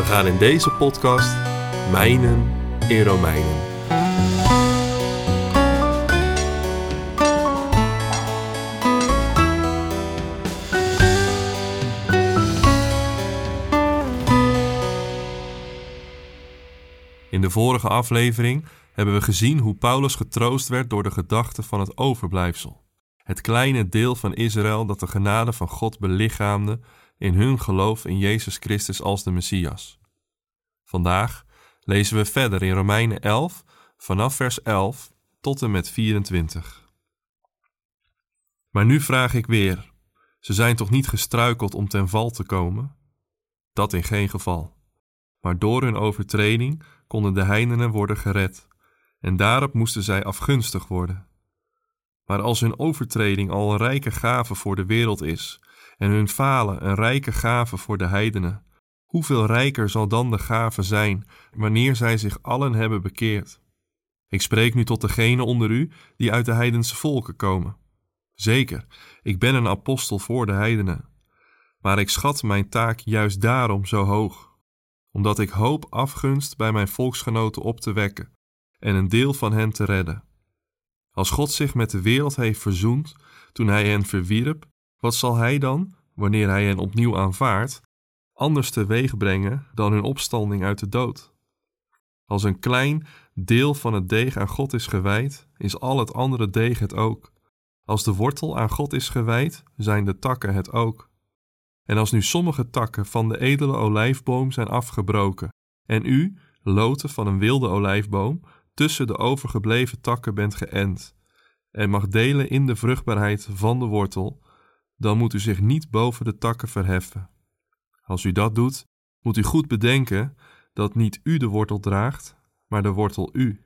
We gaan in deze podcast mijnen in Romeinen. In de vorige aflevering hebben we gezien hoe Paulus getroost werd door de gedachte van het overblijfsel. Het kleine deel van Israël dat de genade van God belichaamde in hun geloof in Jezus Christus als de Messias. Vandaag lezen we verder in Romeinen 11 vanaf vers 11 tot en met 24. Maar nu vraag ik weer: ze zijn toch niet gestruikeld om ten val te komen? Dat in geen geval. Maar door hun overtreding konden de heidenen worden gered, en daarop moesten zij afgunstig worden. Maar als hun overtreding al een rijke gave voor de wereld is, en hun falen een rijke gave voor de heidenen, hoeveel rijker zal dan de gave zijn wanneer zij zich allen hebben bekeerd? Ik spreek nu tot degenen onder u die uit de heidense volken komen. Zeker, ik ben een apostel voor de heidenen, maar ik schat mijn taak juist daarom zo hoog omdat ik hoop afgunst bij mijn volksgenoten op te wekken en een deel van hen te redden. Als God zich met de wereld heeft verzoend toen hij hen verwierp, wat zal hij dan, wanneer hij hen opnieuw aanvaardt, anders teweeg brengen dan hun opstanding uit de dood? Als een klein deel van het deeg aan God is gewijd, is al het andere deeg het ook. Als de wortel aan God is gewijd, zijn de takken het ook. En als nu sommige takken van de edele olijfboom zijn afgebroken, en u, loten van een wilde olijfboom, tussen de overgebleven takken bent geënt, en mag delen in de vruchtbaarheid van de wortel, dan moet u zich niet boven de takken verheffen. Als u dat doet, moet u goed bedenken dat niet u de wortel draagt, maar de wortel u.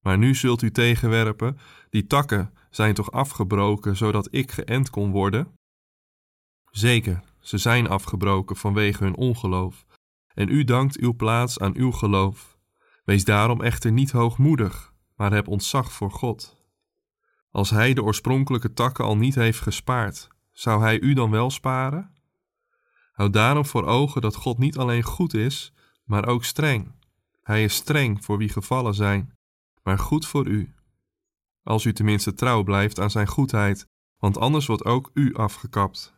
Maar nu zult u tegenwerpen: die takken zijn toch afgebroken zodat ik geënt kon worden? Zeker, ze zijn afgebroken vanwege hun ongeloof, en u dankt uw plaats aan uw geloof. Wees daarom echter niet hoogmoedig, maar heb ontzag voor God. Als Hij de oorspronkelijke takken al niet heeft gespaard, zou Hij u dan wel sparen? Houd daarom voor ogen dat God niet alleen goed is, maar ook streng. Hij is streng voor wie gevallen zijn, maar goed voor u. Als u tenminste trouw blijft aan Zijn goedheid, want anders wordt ook u afgekapt.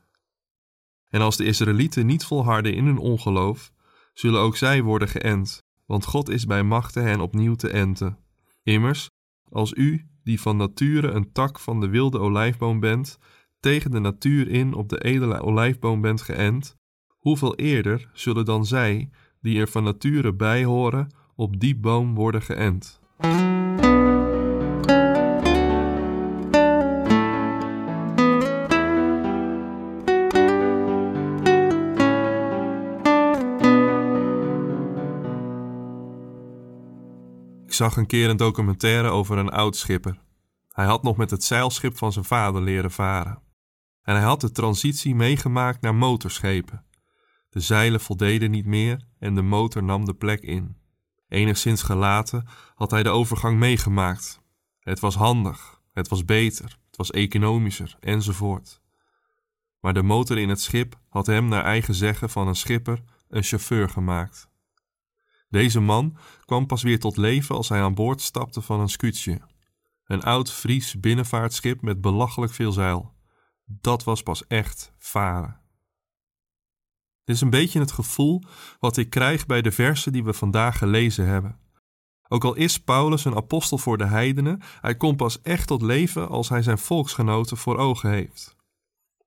En als de Israëlieten niet volharden in hun ongeloof, zullen ook zij worden geënt, want God is bij machte hen opnieuw te enten. Immers, als u, die van nature een tak van de wilde olijfboom bent, tegen de natuur in op de edele olijfboom bent geënt, hoeveel eerder zullen dan zij, die er van nature bij horen, op die boom worden geënt. Zag een keer een documentaire over een oud schipper. Hij had nog met het zeilschip van zijn vader leren varen. En hij had de transitie meegemaakt naar motorschepen. De zeilen voldeden niet meer en de motor nam de plek in. Enigszins gelaten had hij de overgang meegemaakt. Het was handig, het was beter, het was economischer enzovoort. Maar de motor in het schip had hem naar eigen zeggen van een schipper een chauffeur gemaakt. Deze man kwam pas weer tot leven als hij aan boord stapte van een scootje. Een oud Fries binnenvaartschip met belachelijk veel zeil. Dat was pas echt varen. Dit is een beetje het gevoel wat ik krijg bij de versen die we vandaag gelezen hebben. Ook al is Paulus een apostel voor de heidenen, hij komt pas echt tot leven als hij zijn volksgenoten voor ogen heeft.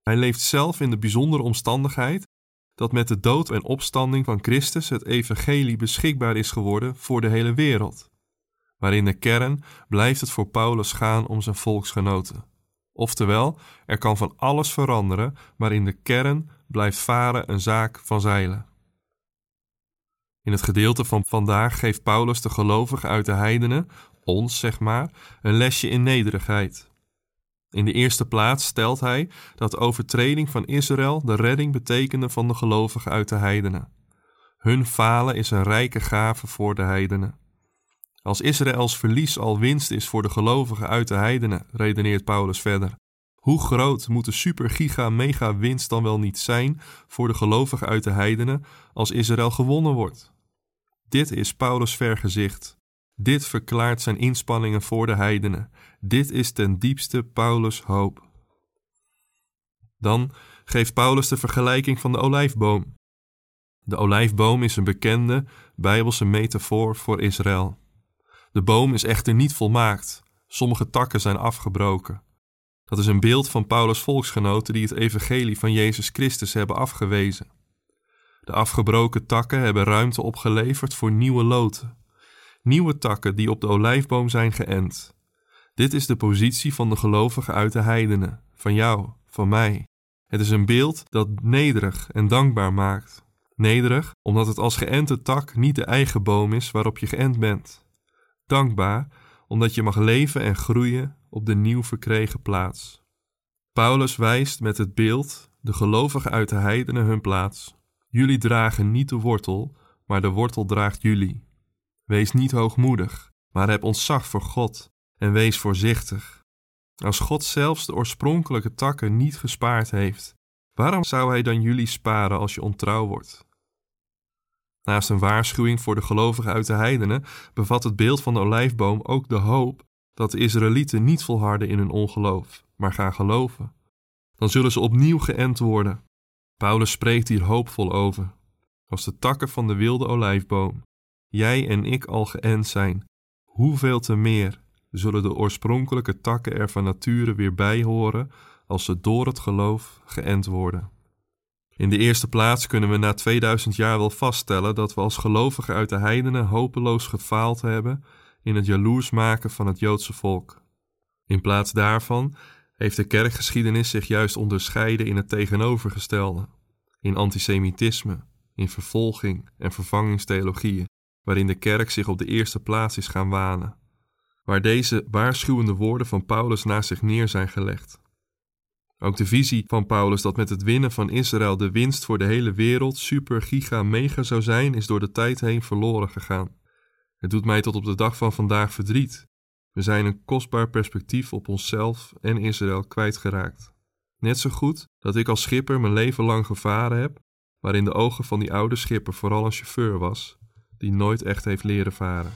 Hij leeft zelf in de bijzondere omstandigheid dat met de dood en opstanding van Christus het evangelie beschikbaar is geworden voor de hele wereld. Maar in de kern blijft het voor Paulus gaan om zijn volksgenoten, Oftewel, er kan van alles veranderen, maar in de kern blijft varen een zaak van zeilen. In het gedeelte van vandaag geeft Paulus de gelovigen uit de heidenen, ons zeg maar, een lesje in nederigheid. In de eerste plaats stelt hij dat de overtreding van Israël de redding betekende van de gelovigen uit de heidenen. Hun falen is een rijke gave voor de heidenen. Als Israëls verlies al winst is voor de gelovigen uit de heidenen, redeneert Paulus verder. Hoe groot moet de super giga mega winst dan wel niet zijn voor de gelovigen uit de heidenen als Israël gewonnen wordt? Dit is Paulus' vergezicht. Dit verklaart zijn inspanningen voor de heidenen. Dit is ten diepste Paulus' hoop. Dan geeft Paulus de vergelijking van de olijfboom. De olijfboom is een bekende Bijbelse metafoor voor Israël. De boom is echter niet volmaakt. Sommige takken zijn afgebroken. Dat is een beeld van Paulus' volksgenoten die het evangelie van Jezus Christus hebben afgewezen. De afgebroken takken hebben ruimte opgeleverd voor nieuwe loten. Nieuwe takken die op de olijfboom zijn geënt. Dit is de positie van de gelovigen uit de heidenen, van jou, van mij. Het is een beeld dat nederig en dankbaar maakt. Nederig omdat het als geënte tak niet de eigen boom is waarop je geënt bent. Dankbaar omdat je mag leven en groeien op de nieuw verkregen plaats. Paulus wijst met het beeld de gelovigen uit de heidenen hun plaats. Jullie dragen niet de wortel, maar de wortel draagt jullie. Wees niet hoogmoedig, maar heb ontzag voor God en wees voorzichtig. Als God zelfs de oorspronkelijke takken niet gespaard heeft, waarom zou Hij dan jullie sparen als je ontrouw wordt? Naast een waarschuwing voor de gelovigen uit de heidenen bevat het beeld van de olijfboom ook de hoop dat de Israëlieten niet volharden in hun ongeloof, maar gaan geloven. Dan zullen ze opnieuw geënt worden. Paulus spreekt hier hoopvol over. Als de takken van de wilde olijfboom, jij en ik al geënt zijn, hoeveel te meer zullen de oorspronkelijke takken er van nature weer bij horen als ze door het geloof geënt worden. In de eerste plaats kunnen we na 2000 jaar wel vaststellen dat we als gelovigen uit de heidenen hopeloos gefaald hebben in het jaloers maken van het Joodse volk. In plaats daarvan heeft de kerkgeschiedenis zich juist onderscheiden in het tegenovergestelde, in antisemitisme, in vervolging en vervangingstheologieën, waarin de kerk zich op de eerste plaats is gaan wanen, waar deze waarschuwende woorden van Paulus naast zich neer zijn gelegd. Ook de visie van Paulus dat met het winnen van Israël de winst voor de hele wereld super giga mega zou zijn, is door de tijd heen verloren gegaan. Het doet mij tot op de dag van vandaag verdriet. We zijn een kostbaar perspectief op onszelf en Israël kwijtgeraakt. Net zo goed dat ik als schipper mijn leven lang gevaren heb, maar in de ogen van die oude schipper vooral een chauffeur was, die nooit echt heeft leren varen.